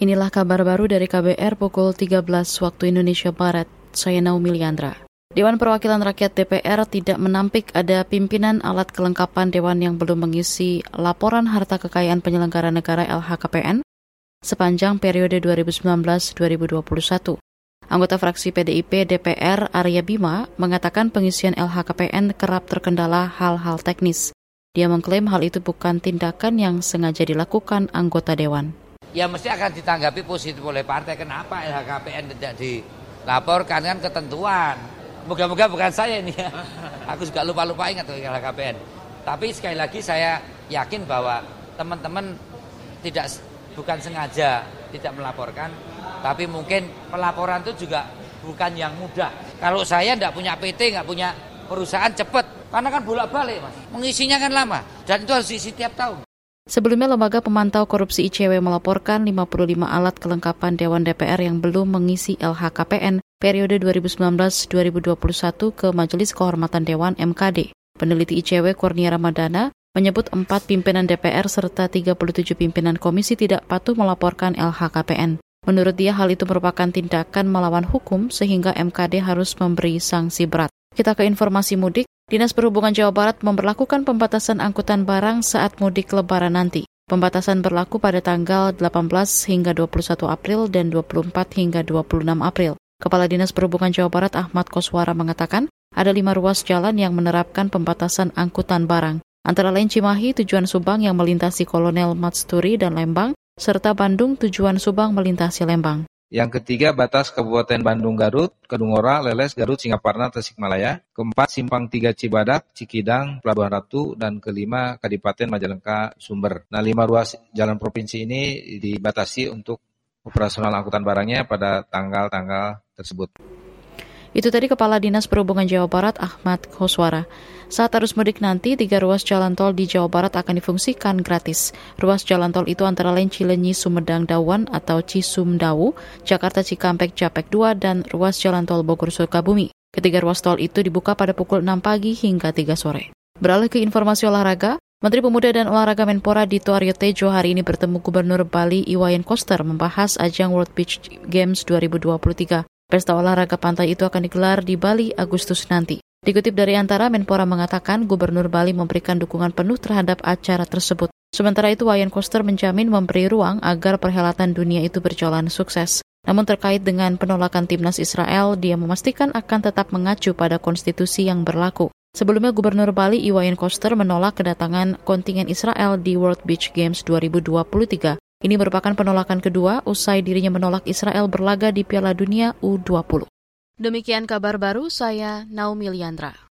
Inilah kabar baru dari KBR pukul 13 waktu Indonesia Barat. Saya Naomi Liandra. Dewan Perwakilan Rakyat DPR tidak menampik ada pimpinan alat kelengkapan Dewan yang belum mengisi laporan harta kekayaan penyelenggara negara LHKPN sepanjang periode 2019-2021. Anggota fraksi PDIP DPR Arya Bima mengatakan pengisian LHKPN kerap terkendala hal-hal teknis. Dia mengklaim hal itu bukan tindakan yang sengaja dilakukan anggota Dewan ya mesti akan ditanggapi positif oleh partai. Kenapa LHKPN tidak dilaporkan kan ketentuan. Moga-moga bukan saya ini ya. Aku juga lupa-lupa ingat LHKPN. Tapi sekali lagi saya yakin bahwa teman-teman tidak bukan sengaja tidak melaporkan, tapi mungkin pelaporan itu juga bukan yang mudah. Kalau saya tidak punya PT, nggak punya perusahaan cepat, karena kan bolak-balik mas. Mengisinya kan lama, dan itu harus diisi tiap tahun. Sebelumnya, Lembaga Pemantau Korupsi ICW melaporkan 55 alat kelengkapan Dewan DPR yang belum mengisi LHKPN periode 2019-2021 ke Majelis Kehormatan Dewan MKD. Peneliti ICW Kurnia Ramadana menyebut empat pimpinan DPR serta 37 pimpinan komisi tidak patuh melaporkan LHKPN. Menurut dia hal itu merupakan tindakan melawan hukum sehingga MKD harus memberi sanksi berat. Kita ke informasi mudik. Dinas Perhubungan Jawa Barat memperlakukan pembatasan angkutan barang saat mudik lebaran nanti. Pembatasan berlaku pada tanggal 18 hingga 21 April dan 24 hingga 26 April. Kepala Dinas Perhubungan Jawa Barat Ahmad Koswara mengatakan, ada lima ruas jalan yang menerapkan pembatasan angkutan barang, antara lain Cimahi tujuan Subang yang melintasi Kolonel Matsturi dan Lembang, serta Bandung tujuan Subang melintasi Lembang. Yang ketiga, batas Kabupaten Bandung Garut, Kedungora, Leles, Garut, Singaparna, Tasikmalaya. Keempat, Simpang Tiga Cibadak, Cikidang, Pelabuhan Ratu. Dan kelima, Kadipaten Majalengka, Sumber. Nah, lima ruas jalan provinsi ini dibatasi untuk operasional angkutan barangnya pada tanggal-tanggal tersebut. Itu tadi Kepala Dinas Perhubungan Jawa Barat Ahmad Koswara. Saat arus mudik nanti, tiga ruas jalan tol di Jawa Barat akan difungsikan gratis. Ruas jalan tol itu antara lain Cilenyi Sumedang Dawan atau Cisumdawu, Jakarta Cikampek Japek 2, dan ruas jalan tol Bogor Sukabumi. Ketiga ruas tol itu dibuka pada pukul 6 pagi hingga 3 sore. Beralih ke informasi olahraga, Menteri Pemuda dan Olahraga Menpora Dito Aryo Tejo hari ini bertemu Gubernur Bali Iwayan Koster membahas ajang World Beach Games 2023. Pesta olahraga pantai itu akan digelar di Bali Agustus nanti. Dikutip dari antara, Menpora mengatakan Gubernur Bali memberikan dukungan penuh terhadap acara tersebut. Sementara itu, Wayan Koster menjamin memberi ruang agar perhelatan dunia itu berjalan sukses. Namun terkait dengan penolakan timnas Israel, dia memastikan akan tetap mengacu pada konstitusi yang berlaku. Sebelumnya, Gubernur Bali Iwayan Koster menolak kedatangan kontingen Israel di World Beach Games 2023 ini merupakan penolakan kedua usai dirinya menolak Israel berlaga di Piala Dunia U20. Demikian kabar baru saya Naomi Liandra.